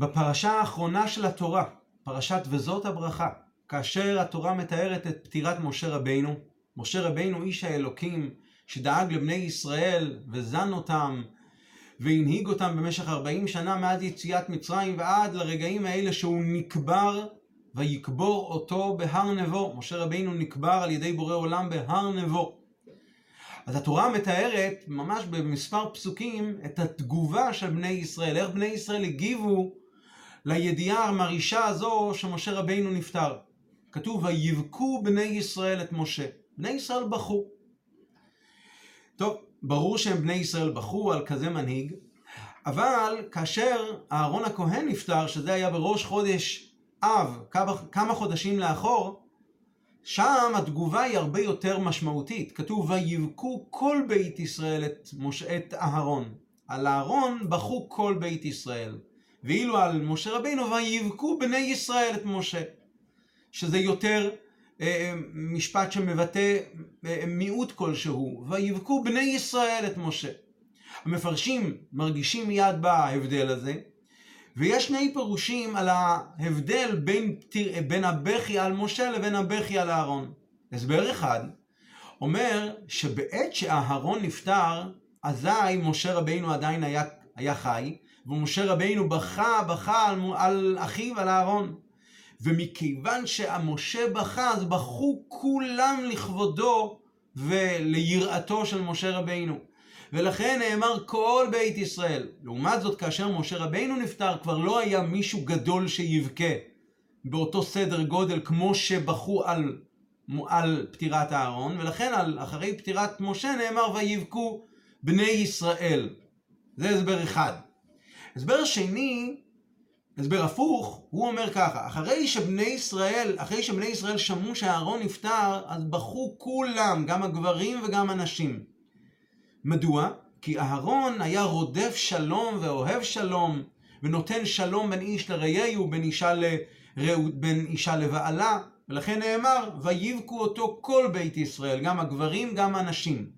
בפרשה האחרונה של התורה, פרשת וזאת הברכה, כאשר התורה מתארת את פטירת משה רבינו, משה רבינו איש האלוקים שדאג לבני ישראל וזן אותם והנהיג אותם במשך 40 שנה מאז יציאת מצרים ועד לרגעים האלה שהוא נקבר ויקבור אותו בהר נבו. משה רבינו נקבר על ידי בורא עולם בהר נבו. אז התורה מתארת ממש במספר פסוקים את התגובה של בני ישראל, איך בני ישראל הגיבו לידיעה המרעישה הזו שמשה רבינו נפטר. כתוב ויבכו בני ישראל את משה. בני ישראל בכו. טוב, ברור שהם בני ישראל בכו על כזה מנהיג, אבל כאשר אהרון הכהן נפטר, שזה היה בראש חודש אב, כמה, חודשים לאחור, שם התגובה היא הרבה יותר משמעותית. כתוב, ויבכו כל בית ישראל את, מש... את אהרון. על אהרון בכו כל בית ישראל. ואילו על משה רבינו, ויבכו בני ישראל את משה. שזה יותר אה, משפט שמבטא אה, מיעוט כלשהו. ויבכו בני ישראל את משה. המפרשים מרגישים מיד בהבדל הזה, ויש שני פירושים על ההבדל בין, בין הבכי על משה לבין הבכי על אהרון. הסבר אחד אומר שבעת שאהרון נפטר, אזי משה רבינו עדיין היה, היה חי, ומשה רבינו בכה, בכה על, על אחיו, על אהרון. ומכיוון שמשה בכה, אז בכו כולם לכבודו וליראתו של משה רבינו. ולכן נאמר כל בית ישראל. לעומת זאת, כאשר משה רבינו נפטר, כבר לא היה מישהו גדול שיבכה באותו סדר גודל כמו שבכו על, על פטירת אהרון, ולכן על, אחרי פטירת משה נאמר ויבכו בני ישראל. זה הסבר אחד. הסבר שני, הסבר הפוך, הוא אומר ככה, אחרי שבני ישראל, אחרי שבני ישראל שמעו שאהרון נפטר, אז בכו כולם, גם הגברים וגם הנשים. מדוע? כי אהרון היה רודף שלום ואוהב שלום, ונותן שלום בין איש לרעהו, בין אישה, בין אישה לבעלה, ולכן נאמר, ויבכו אותו כל בית ישראל, גם הגברים, גם הנשים.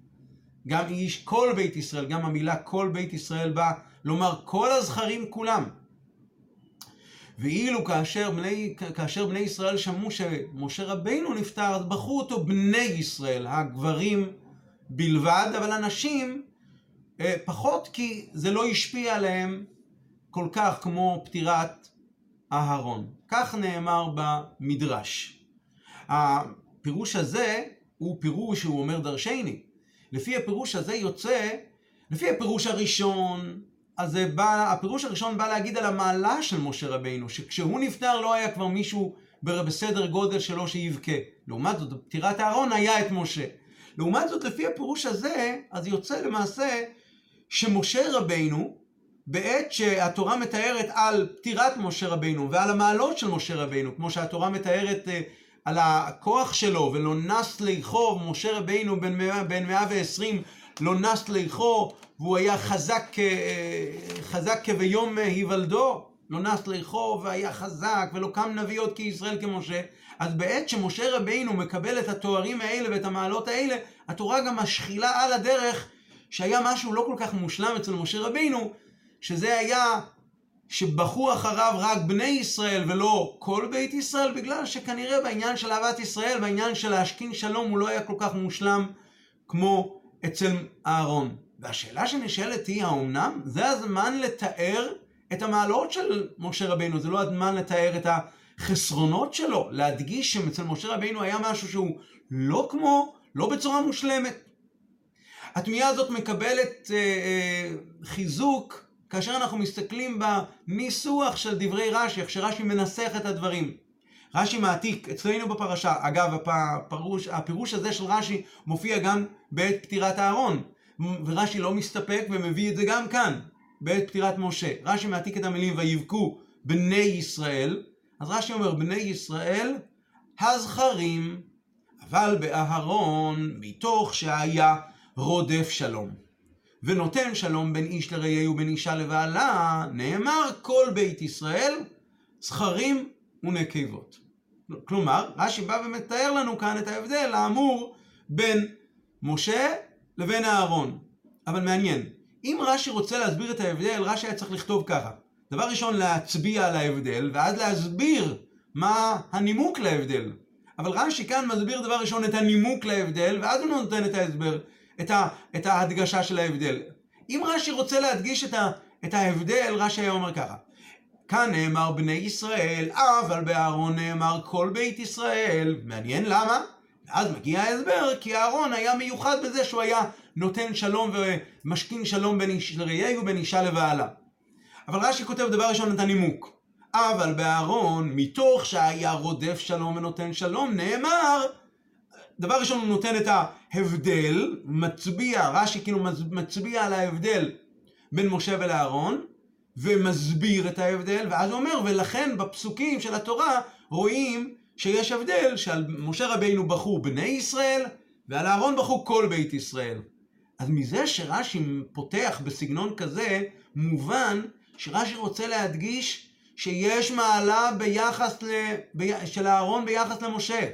גם איש, כל בית ישראל, גם המילה כל בית ישראל באה לומר כל הזכרים כולם. ואילו כאשר בני, כאשר בני ישראל שמעו שמשה רבינו נפטר, אז בחרו אותו בני ישראל, הגברים בלבד, אבל הנשים אה, פחות כי זה לא השפיע עליהם כל כך כמו פטירת אהרון. כך נאמר במדרש. הפירוש הזה הוא פירוש שהוא אומר דרשני. לפי הפירוש הזה יוצא, לפי הפירוש הראשון, אז בא, הפירוש הראשון בא להגיד על המעלה של משה רבינו, שכשהוא נפטר לא היה כבר מישהו בסדר גודל שלו שיבכה. לעומת זאת, בפטירת אהרון היה את משה. לעומת זאת, לפי הפירוש הזה, אז יוצא למעשה שמשה רבינו, בעת שהתורה מתארת על פטירת משה רבינו ועל המעלות של משה רבינו, כמו שהתורה מתארת אה, על הכוח שלו, ולא נס ליחו, משה רבינו בן 120 לא נס ליחו, והוא היה חזק, אה, חזק כביום היוולדו, לא נס ליחו והיה חזק, ולא קם נביא עוד כישראל כמשה, אז בעת שמשה רבינו מקבל את התוארים האלה ואת המעלות האלה, התורה גם משחילה על הדרך שהיה משהו לא כל כך מושלם אצל משה רבינו, שזה היה שבחו אחריו רק בני ישראל ולא כל בית ישראל, בגלל שכנראה בעניין של אהבת ישראל, בעניין של להשכין שלום, הוא לא היה כל כך מושלם כמו אצל אהרון. והשאלה שנשאלת היא, האומנם? זה הזמן לתאר את המעלות של משה רבינו, זה לא הזמן לתאר את החסרונות שלו, להדגיש שאצל משה רבינו היה משהו שהוא לא כמו, לא בצורה מושלמת. התמיהה הזאת מקבלת אה, אה, חיזוק כאשר אנחנו מסתכלים בניסוח של דברי רש"י, איך שרש"י מנסח את הדברים. רש"י מעתיק אצלנו בפרשה, אגב הפרוש, הפירוש הזה של רש"י מופיע גם בעת פטירת אהרון, ורש"י לא מסתפק ומביא את זה גם כאן, בעת פטירת משה. רש"י מעתיק את המילים ויבכו בני ישראל, אז רש"י אומר בני ישראל הזכרים, אבל באהרון מתוך שהיה רודף שלום. ונותן שלום בין איש לרעהו ובין אישה לבעלה, נאמר כל בית ישראל זכרים ונקבות. כלומר, רש"י בא ומתאר לנו כאן את ההבדל האמור בין משה לבין אהרון. אבל מעניין, אם רש"י רוצה להסביר את ההבדל, רש"י היה צריך לכתוב ככה: דבר ראשון להצביע על ההבדל, ואז להסביר מה הנימוק להבדל. אבל רש"י כאן מסביר דבר ראשון את הנימוק להבדל, ואז הוא נותן את ההסבר, את, ה, את ההדגשה של ההבדל. אם רש"י רוצה להדגיש את, ה, את ההבדל, רש"י היה אומר ככה: כאן נאמר בני ישראל, אבל באהרון נאמר כל בית ישראל. מעניין למה? ואז מגיע ההסבר, כי אהרון היה מיוחד בזה שהוא היה נותן שלום ומשכין שלום בין איש לראייה ובין אישה לבעלה. אבל רש"י כותב דבר ראשון את הנימוק. אבל באהרון, מתוך שהיה רודף שלום ונותן שלום, נאמר, דבר ראשון הוא נותן את ההבדל, מצביע, רש"י כאילו מצביע על ההבדל בין משה ולאהרון, ומסביר את ההבדל, ואז הוא אומר, ולכן בפסוקים של התורה רואים שיש הבדל שעל משה רבינו בחרו בני ישראל, ועל אהרון בחרו כל בית ישראל. אז מזה שרש"י פותח בסגנון כזה, מובן שרש"י רוצה להדגיש שיש מעלה ביחס ל... ב... של אהרון ביחס למשה.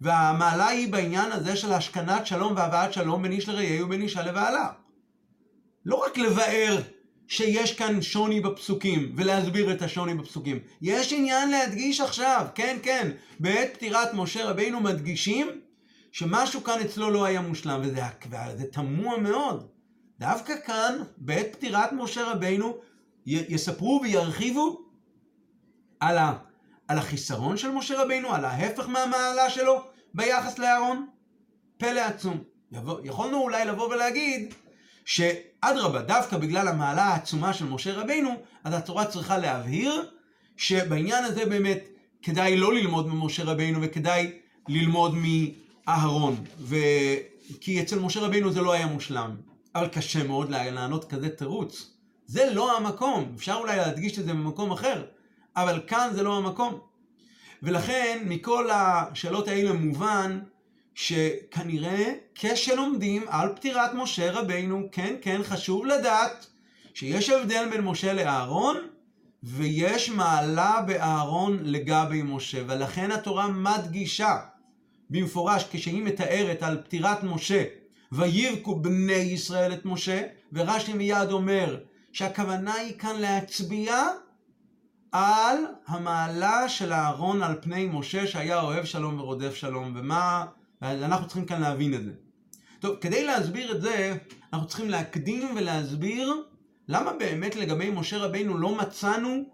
והמעלה היא בעניין הזה של השכנת שלום והבאת שלום בין איש לרעהו ובין אישה לבעלה. לא רק לבאר שיש כאן שוני בפסוקים ולהסביר את השוני בפסוקים. יש עניין להדגיש עכשיו, כן, כן, בעת פטירת משה רבינו מדגישים שמשהו כאן אצלו לא היה מושלם, וזה, וזה תמוה מאוד. דווקא כאן, בעת פטירת משה רבינו, יספרו וירחיבו על, ה, על החיסרון של משה רבינו, על ההפך מהמעלה שלו ביחס לאהרון. פלא עצום. יבוא, יכולנו אולי לבוא ולהגיד שאדרבה, דווקא בגלל המעלה העצומה של משה רבינו, אז התורה צריכה להבהיר שבעניין הזה באמת כדאי לא ללמוד ממשה רבינו וכדאי ללמוד מאהרון. ו... כי אצל משה רבינו זה לא היה מושלם. אבל קשה מאוד לענות כזה תירוץ. זה לא המקום. אפשר אולי להדגיש את זה במקום אחר, אבל כאן זה לא המקום. ולכן מכל השאלות האלה מובן שכנראה כשלומדים על פטירת משה רבינו, כן, כן, חשוב לדעת שיש הבדל בין משה לאהרון, ויש מעלה באהרון לגבי משה, ולכן התורה מדגישה במפורש כשהיא מתארת על פטירת משה, וירקו בני ישראל את משה, ורש"י מיד אומר שהכוונה היא כאן להצביע על המעלה של אהרון על פני משה שהיה אוהב שלום ורודף שלום, ומה אנחנו צריכים כאן להבין את זה. טוב, כדי להסביר את זה, אנחנו צריכים להקדים ולהסביר למה באמת לגבי משה רבינו לא מצאנו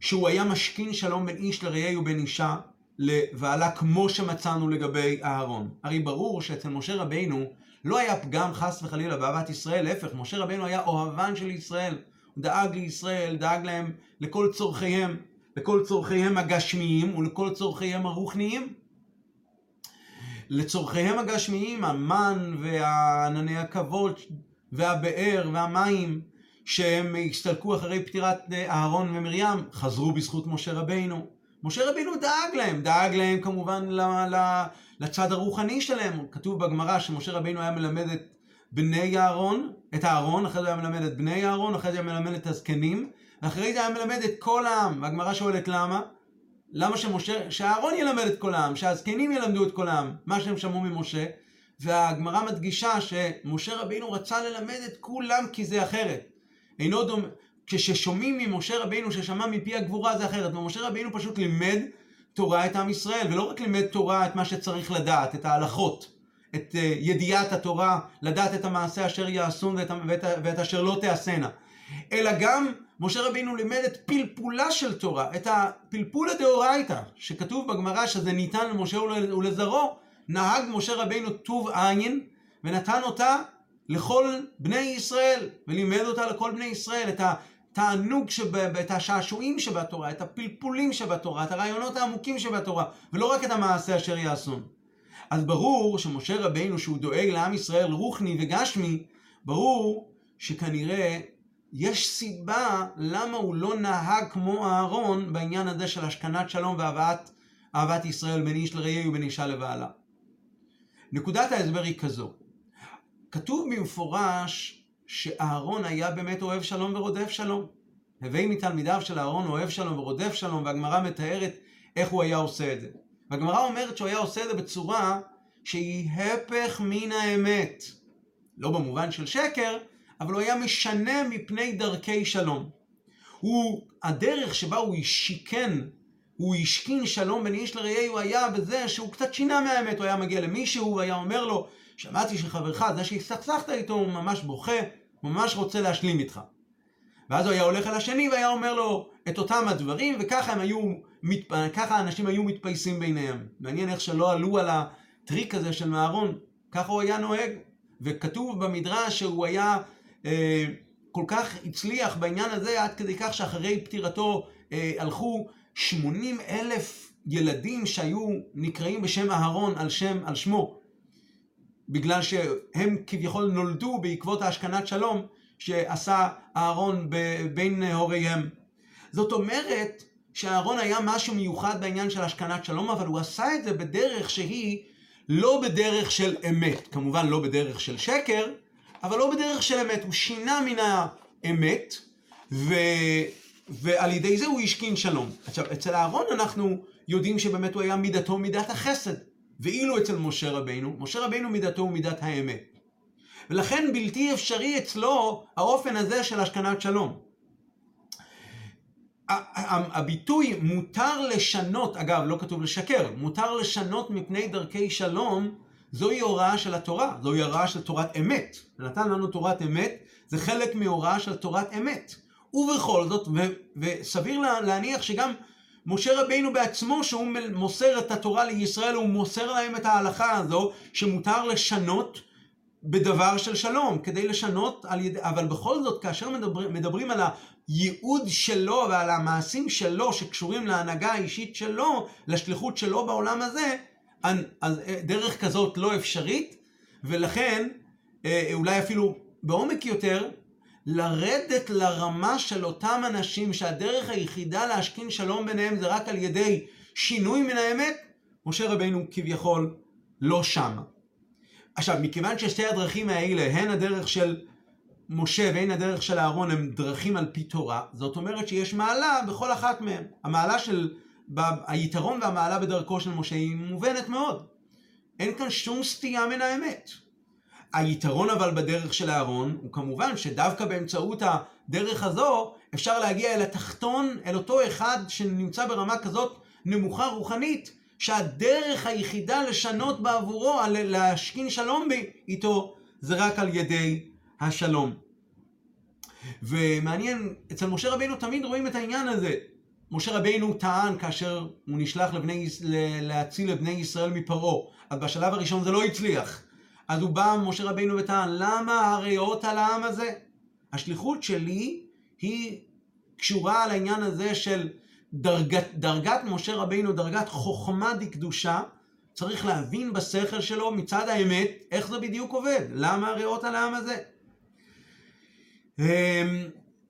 שהוא היה משכין שלום בין איש לרעהו ובין אישה לבעלה כמו שמצאנו לגבי אהרון. הרי ברור שאצל משה רבינו לא היה פגם חס וחלילה באהבת ישראל, להפך, משה רבינו היה אוהבן של ישראל. הוא דאג לישראל, דאג להם לכל צורכיהם, לכל צורכיהם הגשמיים ולכל צורכיהם הרוחניים. לצורכיהם הגשמיים, המן וענני הכבוד והבאר והמים שהם הסתלקו אחרי פטירת אהרון ומרים, חזרו בזכות משה רבינו. משה רבינו דאג להם, דאג להם כמובן לצד הרוחני שלהם. כתוב בגמרא שמשה רבינו היה מלמד את בני אהרון, את אהרון, אחרי זה היה מלמד את בני אהרון, אחרי זה היה מלמד את הזקנים, ואחרי זה היה מלמד את כל העם. והגמרא שואלת למה? למה שמשה, שאהרון ילמד את כל העם, שהזקנים ילמדו את כל העם, מה שהם שמעו ממשה, והגמרא מדגישה שמשה רבינו רצה ללמד את כולם כי זה אחרת. אינו דומה, כששומעים ממשה רבינו ששמע מפי הגבורה זה אחרת, ומשה רבינו פשוט לימד תורה את עם ישראל, ולא רק לימד תורה את מה שצריך לדעת, את ההלכות, את uh, ידיעת התורה, לדעת את המעשה אשר יעשון ואת, ואת, ואת אשר לא תעשנה, אלא גם משה רבינו לימד את פלפולה של תורה, את הפלפולה דאורייתא, שכתוב בגמרא שזה ניתן למשה ולזרעו, נהג משה רבינו טוב עין, ונתן אותה לכל בני ישראל, ולימד אותה לכל בני ישראל, את התענוג, שב, את השעשועים שבתורה, את הפלפולים שבתורה, את הרעיונות העמוקים שבתורה, ולא רק את המעשה אשר יעשון. אז ברור שמשה רבינו, שהוא דואג לעם ישראל רוחני וגשמי, ברור שכנראה יש סיבה למה הוא לא נהג כמו אהרון בעניין הזה של השכנת שלום ואהבת אהבת ישראל בין איש לרעהו ובין אישה לבעלה. נקודת ההסבר היא כזו, כתוב במפורש שאהרון היה באמת אוהב שלום ורודף שלום. הווי מתלמידיו של אהרון אוהב שלום ורודף שלום, והגמרא מתארת איך הוא היה עושה את זה. והגמרא אומרת שהוא היה עושה את זה בצורה שהיא הפך מן האמת. לא במובן של שקר, אבל הוא היה משנה מפני דרכי שלום. הוא, הדרך שבה הוא שיקן, הוא השכין שלום בין איש לרעהו היה בזה שהוא קצת שינה מהאמת, הוא היה מגיע למישהו, הוא היה אומר לו, שמעתי שחברך, זה שהסתכסכת איתו, הוא ממש בוכה, ממש רוצה להשלים איתך. ואז הוא היה הולך אל השני והיה אומר לו את אותם הדברים, וככה הם היו, ככה האנשים היו מתפייסים ביניהם. מעניין איך שלא עלו על הטריק הזה של מהרון, ככה הוא היה נוהג. וכתוב במדרש שהוא היה כל כך הצליח בעניין הזה, עד כדי כך שאחרי פטירתו אה, הלכו 80 אלף ילדים שהיו נקראים בשם אהרון על, שם, על שמו, בגלל שהם כביכול נולדו בעקבות ההשכנת שלום שעשה אהרון בין הוריהם. זאת אומרת שאהרון היה משהו מיוחד בעניין של השכנת שלום, אבל הוא עשה את זה בדרך שהיא לא בדרך של אמת, כמובן לא בדרך של שקר, אבל לא בדרך של אמת. הוא שינה מן האמת, ו... ועל ידי זה הוא השכין שלום. עכשיו, אצל אהרון אנחנו יודעים שבאמת הוא היה מידתו מידת החסד. ואילו אצל משה רבינו, משה רבינו מידתו הוא מידת האמת. ולכן בלתי אפשרי אצלו האופן הזה של השכנת שלום. הביטוי מותר לשנות, אגב לא כתוב לשקר, מותר לשנות מפני דרכי שלום, זוהי הוראה של התורה, זוהי הוראה של תורת אמת. נתן לנו תורת אמת, זה חלק מהוראה של תורת אמת. ובכל זאת, ו- וסביר להניח שגם משה רבינו בעצמו, שהוא מוסר את התורה לישראל, הוא מוסר להם את ההלכה הזו, שמותר לשנות בדבר של שלום, כדי לשנות על ידי, אבל בכל זאת, כאשר מדבר, מדברים על הייעוד שלו ועל המעשים שלו שקשורים להנהגה האישית שלו, לשליחות שלו בעולם הזה, דרך כזאת לא אפשרית, ולכן אה, אולי אפילו בעומק יותר, לרדת לרמה של אותם אנשים שהדרך היחידה להשכין שלום ביניהם זה רק על ידי שינוי מן האמת, משה רבינו כביכול לא שמה. עכשיו, מכיוון ששתי הדרכים האלה, הן הדרך של משה והן הדרך של אהרון, הם דרכים על פי תורה, זאת אומרת שיש מעלה בכל אחת מהן. המעלה של, היתרון והמעלה בדרכו של משה היא מובנת מאוד. אין כאן שום סטייה מן האמת. היתרון אבל בדרך של אהרון הוא כמובן שדווקא באמצעות הדרך הזו אפשר להגיע אל התחתון, אל אותו אחד שנמצא ברמה כזאת נמוכה רוחנית, שהדרך היחידה לשנות בעבורו, להשכין שלום איתו, זה רק על ידי השלום. ומעניין, אצל משה רבינו תמיד רואים את העניין הזה. משה רבינו טען כאשר הוא נשלח לבני, להציל את בני ישראל מפרעה, אז בשלב הראשון זה לא הצליח. אז הוא בא, משה רבינו, וטען, למה הריאות על העם הזה? השליחות שלי היא קשורה על העניין הזה של דרגת, דרגת משה רבינו, דרגת חוכמה דקדושה, צריך להבין בשכל שלו מצד האמת איך זה בדיוק עובד, למה הריאות על העם הזה.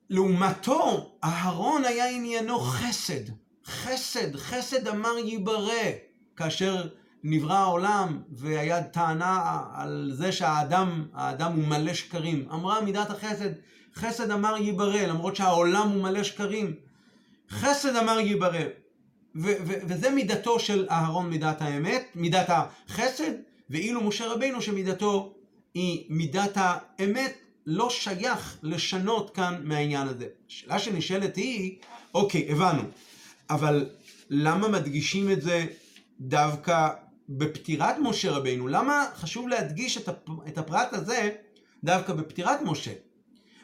לעומתו, אהרון היה עניינו חסד. חסד, חסד אמר ייברא, כאשר נברא העולם והיה טענה על זה שהאדם, האדם הוא מלא שקרים. אמרה מידת החסד, חסד אמר ייברא, למרות שהעולם הוא מלא שקרים. חסד אמר ייברא. וזה מידתו של אהרון מידת האמת, מידת החסד, ואילו משה רבינו שמידתו היא מידת האמת, לא שייך לשנות כאן מהעניין הזה. השאלה שנשאלת היא, אוקיי, הבנו, אבל למה מדגישים את זה דווקא בפטירת משה רבינו? למה חשוב להדגיש את הפרט הזה דווקא בפטירת משה?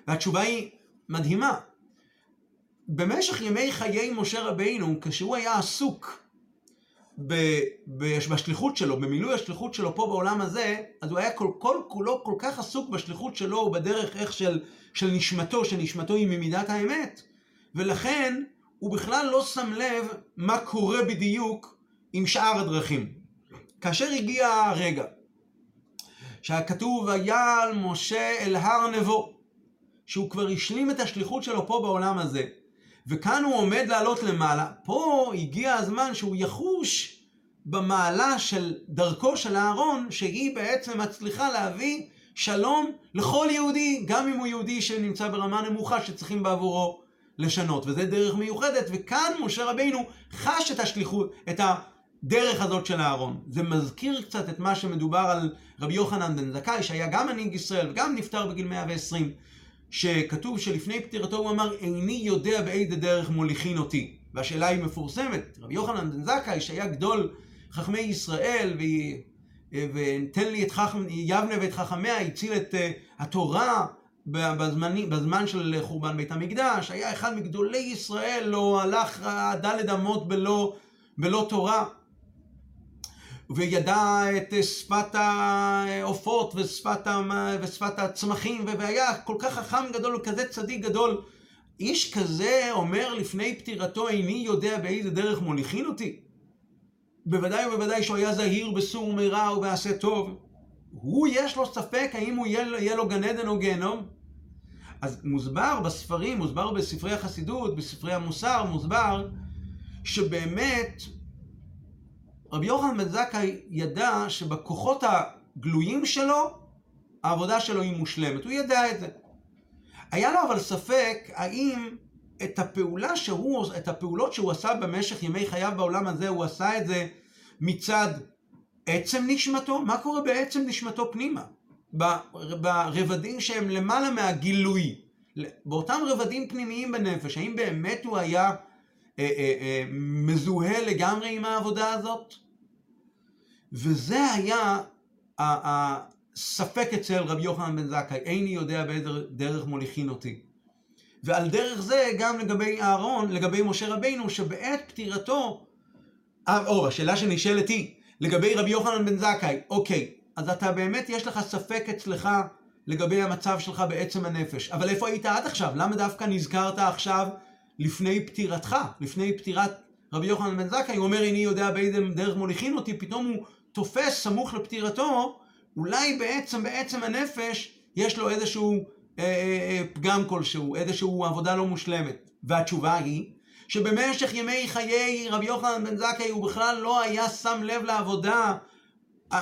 והתשובה היא מדהימה. במשך ימי חיי משה רבינו, כשהוא היה עסוק בשליחות שלו, במילוי השליחות שלו פה בעולם הזה, אז הוא היה כל, כל כולו כל כך עסוק בשליחות שלו ובדרך איך של, של נשמתו, שנשמתו היא ממידת האמת, ולכן הוא בכלל לא שם לב מה קורה בדיוק עם שאר הדרכים. כאשר הגיע הרגע שהכתוב ויעל משה אל הר נבו, שהוא כבר השלים את השליחות שלו פה בעולם הזה, וכאן הוא עומד לעלות למעלה, פה הגיע הזמן שהוא יחוש במעלה של דרכו של אהרון, שהיא בעצם מצליחה להביא שלום לכל יהודי, גם אם הוא יהודי שנמצא ברמה נמוכה שצריכים בעבורו לשנות. וזה דרך מיוחדת, וכאן משה רבינו חש את השליחות, את הדרך הזאת של אהרון. זה מזכיר קצת את מה שמדובר על רבי יוחנן בן זכאי, שהיה גם מנהיג ישראל וגם נפטר בגיל 120. שכתוב שלפני פטירתו הוא אמר, איני יודע באיזה דרך מוליכין אותי. והשאלה היא מפורסמת. רבי יוחנן בן זכאי, שהיה גדול חכמי ישראל, ותן לי את חכם, יבנה ואת חכמיה, הציל את uh, התורה בזמן, בזמן של חורבן בית המקדש, היה אחד מגדולי ישראל, לא הלך דלת אמות בלא, בלא תורה. וידע את שפת העופות ושפת, ושפת הצמחים, והיה כל כך חכם גדול וכזה צדיק גדול. איש כזה אומר לפני פטירתו, איני יודע באיזה דרך מוליכין אותי. בוודאי ובוודאי שהוא היה זהיר בסור מרע ובעשה טוב. הוא יש לו ספק האם הוא יהיה, יהיה לו גן עדן או גיהנום? אז מוסבר בספרים, מוסבר בספרי החסידות, בספרי המוסר, מוסבר שבאמת רבי יוחנן בן זכאי ידע שבכוחות הגלויים שלו, העבודה שלו היא מושלמת. הוא ידע את זה. היה לו אבל ספק האם את הפעולה שהוא, את הפעולות שהוא עשה במשך ימי חייו בעולם הזה, הוא עשה את זה מצד עצם נשמתו? מה קורה בעצם נשמתו פנימה? ברבדים שהם למעלה מהגילוי, באותם רבדים פנימיים בנפש, האם באמת הוא היה אה, אה, אה, מזוהה לגמרי עם העבודה הזאת? וזה היה הספק אצל רבי יוחנן בן זכאי, איני יודע באיזה דרך מוליכין אותי. ועל דרך זה גם לגבי אהרון, לגבי משה רבינו, שבעת פטירתו, אה, או, השאלה שנשאלת היא, לגבי רבי יוחנן בן זכאי, אוקיי, אז אתה באמת, יש לך ספק אצלך לגבי המצב שלך בעצם הנפש. אבל איפה היית עד עכשיו? למה דווקא נזכרת עכשיו לפני פטירתך, לפני פטירת רבי יוחנן בן זכאי? הוא אומר, איני יודע באיזה דרך מוליכין אותי, פתאום הוא תופס סמוך לפטירתו, אולי בעצם, בעצם הנפש, יש לו איזשהו אה, אה, אה, פגם כלשהו, איזשהו עבודה לא מושלמת. והתשובה היא, שבמשך ימי חיי רבי יוחנן בן זכאי הוא בכלל לא היה שם לב לעבודה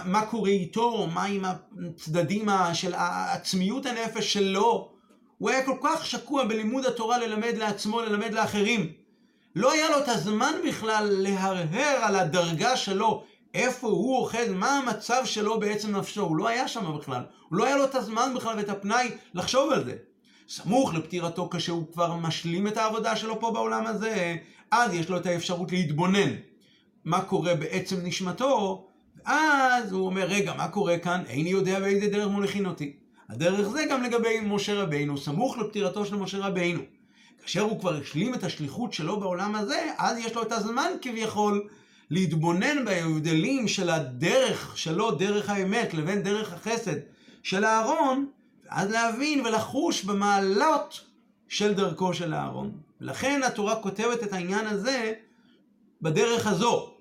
מה קורה איתו, מה עם הצדדים של עצמיות הנפש שלו. הוא היה כל כך שקוע בלימוד התורה ללמד לעצמו, ללמד לאחרים. לא היה לו את הזמן בכלל להרהר על הדרגה שלו, איפה הוא אוחז, מה המצב שלו בעצם נפשו. הוא לא היה שם בכלל. הוא לא היה לו את הזמן בכלל ואת הפנאי לחשוב על זה. סמוך לפטירתו כשהוא כבר משלים את העבודה שלו פה בעולם הזה, אז יש לו את האפשרות להתבונן מה קורה בעצם נשמתו, אז הוא אומר, רגע, מה קורה כאן? איני יודע באיזה דרך מוליכין אותי. הדרך זה גם לגבי משה רבינו, סמוך לפטירתו של משה רבינו. כאשר הוא כבר השלים את השליחות שלו בעולם הזה, אז יש לו את הזמן כביכול להתבונן בהבדלים של הדרך שלו, דרך האמת, לבין דרך החסד של אהרון, ואז להבין ולחוש במעלות של דרכו של אהרון. ולכן התורה כותבת את העניין הזה בדרך הזו.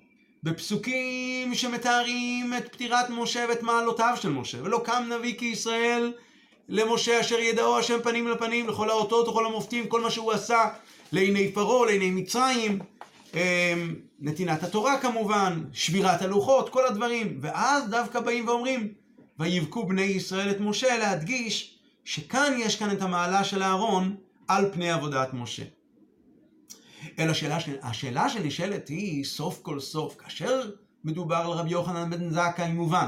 בפסוקים שמתארים את פטירת משה ואת מעלותיו של משה. ולא קם נביא כישראל למשה אשר ידעו השם פנים לפנים לכל האותות וכל המופתים, כל מה שהוא עשה לעיני פרעה, לעיני מצרים, נתינת התורה כמובן, שבירת הלוחות, כל הדברים. ואז דווקא באים ואומרים, ויבכו בני ישראל את משה, להדגיש שכאן יש כאן את המעלה של אהרון על פני עבודת משה. אלא השאלה, השאלה שנשאלת היא, סוף כל סוף, כאשר מדובר על רבי יוחנן בן זכאי מובן,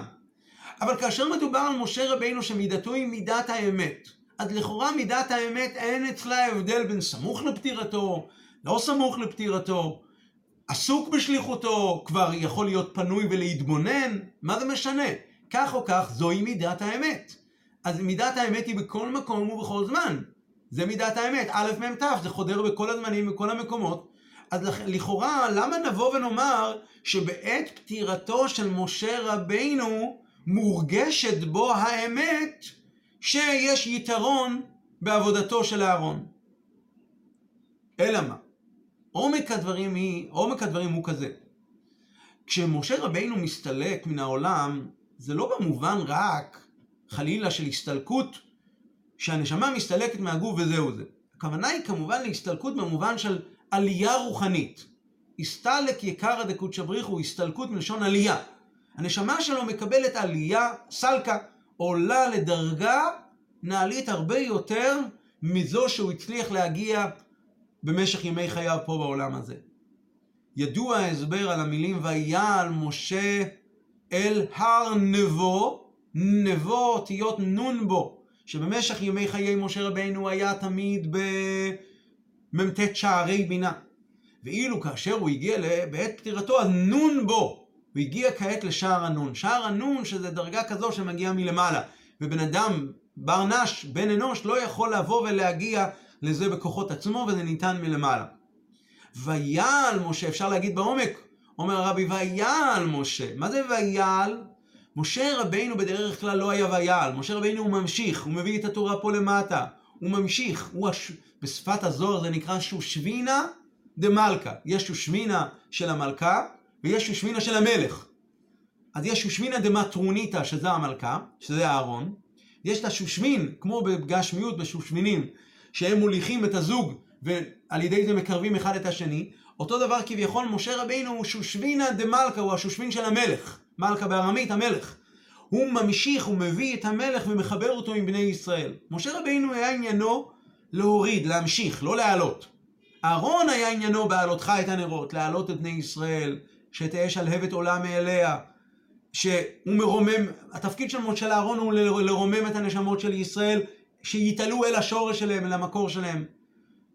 אבל כאשר מדובר על משה רבינו שמידתו היא מידת האמת, אז לכאורה מידת האמת אין אצלה הבדל בין סמוך לפטירתו, לא סמוך לפטירתו, עסוק בשליחותו, כבר יכול להיות פנוי ולהתבונן, מה זה משנה? כך או כך, זוהי מידת האמת. אז מידת האמת היא בכל מקום ובכל זמן. זה מידת האמת. א', מ', ת', זה חודר בכל הזמנים, בכל המקומות. אז לכאורה, למה נבוא ונאמר שבעת פטירתו של משה רבינו מורגשת בו האמת שיש יתרון בעבודתו של אהרון? אלא מה? עומק הדברים, היא, עומק הדברים הוא כזה. כשמשה רבינו מסתלק מן העולם, זה לא במובן רק, חלילה, של הסתלקות שהנשמה מסתלקת מהגוף וזהו זה. הכוונה היא כמובן להסתלקות במובן של עלייה רוחנית. הסתלק יקרא דקודשא בריחו, הסתלקות מלשון עלייה. הנשמה שלו מקבלת עלייה, סלקה, עולה לדרגה נעלית הרבה יותר מזו שהוא הצליח להגיע במשך ימי חייו פה בעולם הזה. ידוע ההסבר על המילים ויעל משה אל הר נבו, נבו אותיות נון בו, שבמשך ימי חיי משה רבינו היה תמיד במ"ט שערי בינה. ואילו כאשר הוא הגיע בעת פטירתו, אז נון בו. הוא הגיע כעת לשער הנון. שער הנון שזה דרגה כזו שמגיעה מלמעלה. ובן אדם, בר נש, בן אנוש, לא יכול לבוא ולהגיע לזה בכוחות עצמו, וזה ניתן מלמעלה. ויעל משה, אפשר להגיד בעומק, אומר הרבי, ויעל משה. מה זה ויעל? משה רבינו בדרך כלל לא היה ויעל. משה רבינו הוא ממשיך, הוא מביא את התורה פה למטה. הוא ממשיך, הוא הש... בשפת הזוהר זה נקרא שושבינה דמלכה. יש שושבינה של המלכה, ויש שושבינה של המלך. אז יש שושבינה דמטרוניתא, שזה המלכה, שזה אהרון. יש את השושמין, כמו בגשמיות בשושמינים, שהם מוליכים את הזוג, ועל ידי זה מקרבים אחד את השני. אותו דבר כביכול, משה רבינו הוא שושבינה דמלכה, הוא השושבין של המלך. מלכה בארמית, המלך. הוא ממשיך, הוא מביא את המלך ומחבר אותו עם בני ישראל. משה רבינו היה עניינו להוריד, להמשיך, לא להעלות. אהרון היה עניינו בהעלותך את הנרות, להעלות את בני ישראל, שתהא שלהבת עולה מאליה, שהוא מרומם, התפקיד של משה אהרון הוא לרומם את הנשמות של ישראל, שיתעלו אל השורש שלהם, אל המקור שלהם.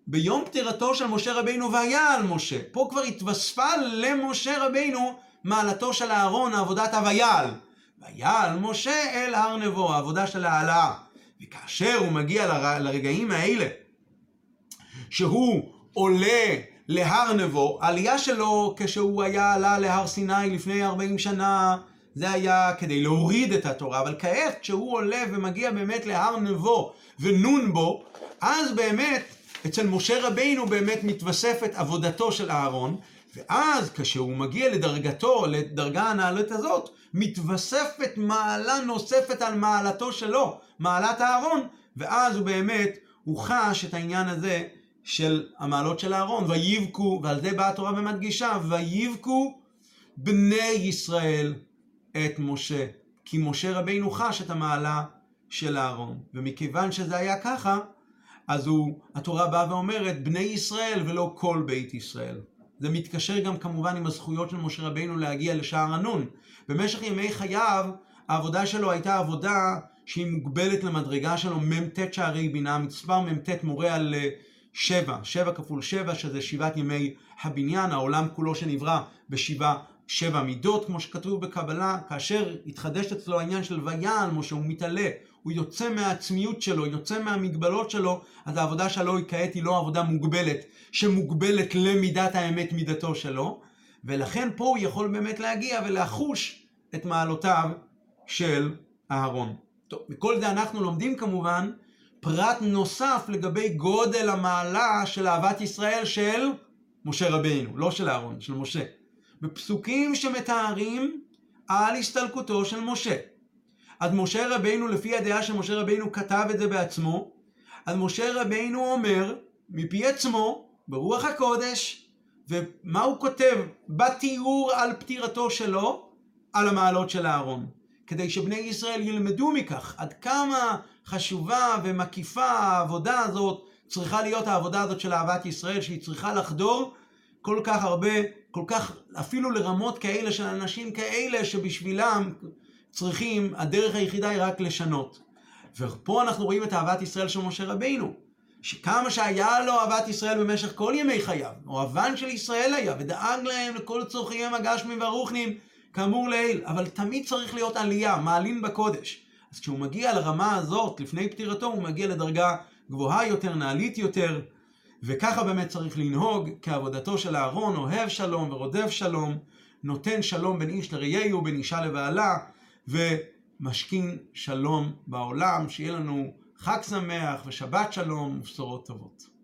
ביום פטירתו של משה רבינו והיה על משה, פה כבר התווספה למשה רבינו מעלתו של אהרון, עבודת הוויעל. ויעל משה אל הר נבו, העבודה של העלאה. וכאשר הוא מגיע לר... לרגעים האלה, שהוא עולה להר נבו, העלייה שלו כשהוא היה עלה להר סיני לפני 40 שנה, זה היה כדי להוריד את התורה, אבל כעת כשהוא עולה ומגיע באמת להר נבו ונון בו, אז באמת אצל משה רבינו באמת מתווספת עבודתו של אהרון, ואז כשהוא מגיע לדרגתו, לדרגה הנעלית הזאת, מתווספת מעלה נוספת על מעלתו שלו, מעלת אהרון, ואז הוא באמת, הוא חש את העניין הזה של המעלות של אהרון, ויבכו, ועל זה באה התורה ומדגישה, ויבכו בני ישראל את משה. כי משה רבינו חש את המעלה של אהרון. ומכיוון שזה היה ככה, אז הוא, התורה באה ואומרת, בני ישראל ולא כל בית ישראל. זה מתקשר גם כמובן עם הזכויות של משה רבינו להגיע לשער הנון. במשך ימי חייו, העבודה שלו הייתה עבודה שהיא מוגבלת למדרגה שלו מ"ט שערי בינה, מספר מ"ט מורה על אה, שבע, שבע כפול שבע, שזה שבעת ימי הבניין, העולם כולו שנברא בשבעה שבע מידות, כמו שכתוב בקבלה, כאשר התחדש אצלו העניין של ויעל משה, הוא מתעלה, הוא יוצא מהעצמיות שלו, יוצא מהמגבלות שלו, אז העבודה שלו היא כעת היא לא עבודה מוגבלת, שמוגבלת למידת האמת מידתו שלו, ולכן פה הוא יכול באמת להגיע ולחוש את מעלותיו של אהרון. טוב, מכל זה אנחנו לומדים כמובן פרט נוסף לגבי גודל המעלה של אהבת ישראל של משה רבינו, לא של אהרון, של משה. בפסוקים שמתארים על הסתלקותו של משה. אז משה רבינו, לפי הדעה של משה רבינו כתב את זה בעצמו, אז משה רבינו אומר מפי עצמו, ברוח הקודש, ומה הוא כותב בתיאור על פטירתו שלו? על המעלות של אהרון. כדי שבני ישראל ילמדו מכך עד כמה חשובה ומקיפה העבודה הזאת צריכה להיות העבודה הזאת של אהבת ישראל, שהיא צריכה לחדור כל כך הרבה, כל כך, אפילו לרמות כאלה של אנשים כאלה שבשבילם צריכים, הדרך היחידה היא רק לשנות. ופה אנחנו רואים את אהבת ישראל של משה רבינו. שכמה שהיה לו אהבת ישראל במשך כל ימי חייו, אוהבן של ישראל היה, ודאג להם לכל צורכיהם הגשמים והרוחניים, כאמור לעיל, אבל תמיד צריך להיות עלייה, מעלין בקודש. אז כשהוא מגיע לרמה הזאת, לפני פטירתו, הוא מגיע לדרגה גבוהה יותר, נעלית יותר, וככה באמת צריך לנהוג כעבודתו של אהרון, אוהב שלום ורודף שלום, נותן שלום בין איש לרעהו, בין אישה לבעלה, ומשכין שלום בעולם, שיהיה לנו חג שמח ושבת שלום ובשורות טובות.